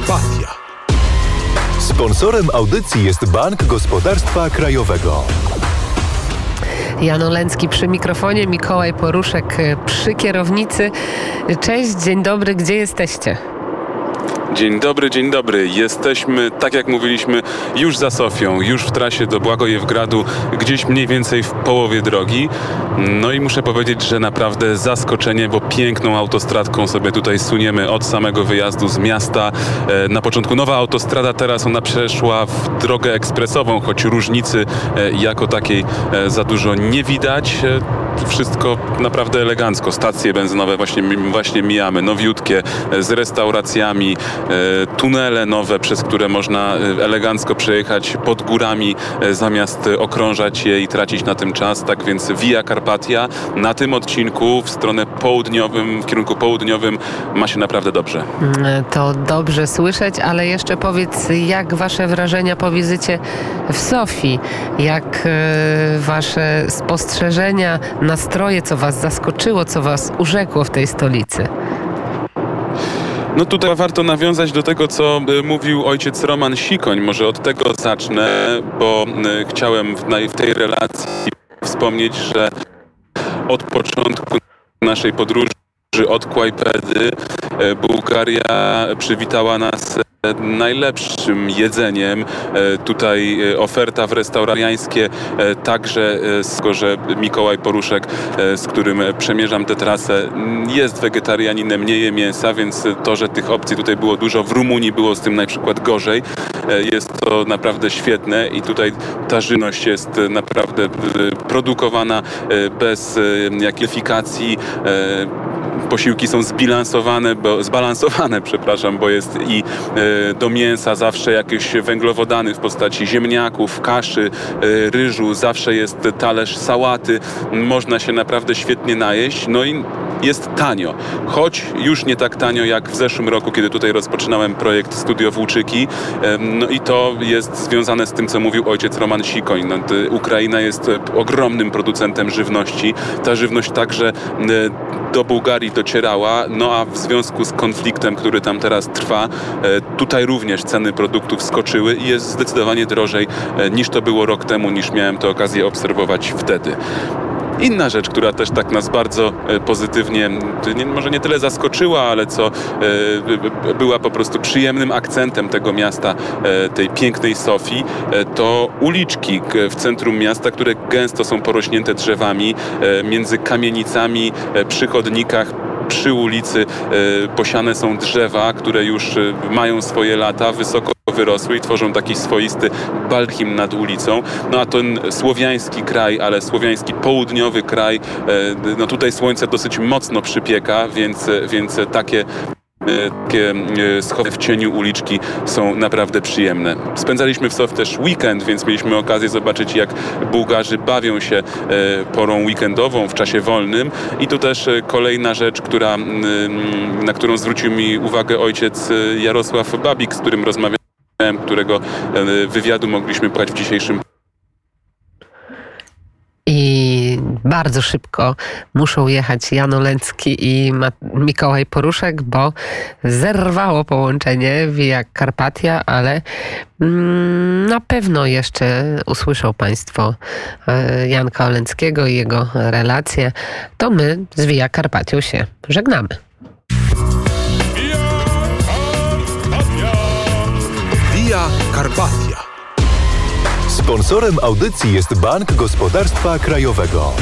Karpatia. Sponsorem audycji jest Bank Gospodarstwa Krajowego. Jan Olencki przy mikrofonie, Mikołaj Poruszek e, przy kierownicy. Cześć, dzień dobry, gdzie jesteście? Dzień dobry, dzień dobry. Jesteśmy, tak jak mówiliśmy, już za Sofią, już w trasie do Błagojewgradu, gdzieś mniej więcej w połowie drogi. No i muszę powiedzieć, że naprawdę zaskoczenie, bo piękną autostradką sobie tutaj suniemy od samego wyjazdu z miasta. E, na początku nowa autostrada, teraz ona przeszła w drogę ekspresową, choć różnicy e, jako takiej e, za dużo nie widać wszystko naprawdę elegancko. Stacje benzynowe właśnie, właśnie mijamy, nowiutkie, z restauracjami, E, tunele nowe, przez które można e, elegancko przejechać pod górami, e, zamiast okrążać je i tracić na tym czas. Tak więc Via Carpatia na tym odcinku w stronę południowym, w kierunku południowym ma się naprawdę dobrze. Mm, to dobrze słyszeć, ale jeszcze powiedz, jak wasze wrażenia po wizycie w Sofii? Jak wasze spostrzeżenia, nastroje, co was zaskoczyło, co was urzekło w tej stolicy? No tutaj warto nawiązać do tego, co e, mówił ojciec Roman Sikoń. Może od tego zacznę, bo e, chciałem w tej relacji wspomnieć, że od początku naszej podróży od Kłajpedy e, Bułgaria przywitała nas najlepszym jedzeniem. E, tutaj e, oferta w restauracjańskie także, że Mikołaj Poruszek, z którym przemierzam tę trasę, jest wegetarianinem, nie je mięsa, więc to, że tych opcji tutaj było dużo, w Rumunii było z tym na przykład gorzej. Jest to naprawdę świetne i tutaj ta żywność jest naprawdę produkowana bez jakiejfikacji posiłki są zbilansowane, bo, zbalansowane, przepraszam, bo jest i e, do mięsa zawsze jakieś węglowodany w postaci ziemniaków, kaszy, e, ryżu, zawsze jest talerz sałaty. Można się naprawdę świetnie najeść. No i jest tanio, choć już nie tak tanio jak w zeszłym roku, kiedy tutaj rozpoczynałem projekt Studio Włóczyki. No i to jest związane z tym, co mówił ojciec Roman Sikoń. No, Ukraina jest ogromnym producentem żywności. Ta żywność także do Bułgarii docierała, no a w związku z konfliktem, który tam teraz trwa, e, tutaj również ceny produktów skoczyły i jest zdecydowanie drożej e, niż to było rok temu, niż miałem tę okazję obserwować wtedy. Inna rzecz, która też tak nas bardzo e, pozytywnie, może nie tyle zaskoczyła, ale co była po prostu przyjemnym akcentem tego miasta, tej pięknej Sofii, to uliczki w centrum miasta, które gęsto są porośnięte drzewami, między kamienicami, przy chodnikach przy ulicy e, posiane są drzewa, które już e, mają swoje lata, wysoko wyrosły i tworzą taki swoisty balchim nad ulicą. No a ten słowiański kraj, ale słowiański południowy kraj, e, no tutaj słońce dosyć mocno przypieka, więc, więc takie takie e, schody w cieniu uliczki są naprawdę przyjemne. Spędzaliśmy w Sof też weekend, więc mieliśmy okazję zobaczyć, jak Bułgarzy bawią się e, porą weekendową w czasie wolnym. I tu też e, kolejna rzecz, która, na którą zwrócił mi uwagę ojciec Jarosław Babik, z którym rozmawiałem, którego wywiadu mogliśmy płać w dzisiejszym i bardzo szybko muszą jechać Jan Olencki i Mikołaj Poruszek, bo zerwało połączenie via Karpatia, ale mm, na pewno jeszcze usłyszą Państwo e, Janka Olenckiego i jego relacje. To my z Via Karpatią się żegnamy. Via Karpatia. Sponsorem audycji jest Bank Gospodarstwa Krajowego.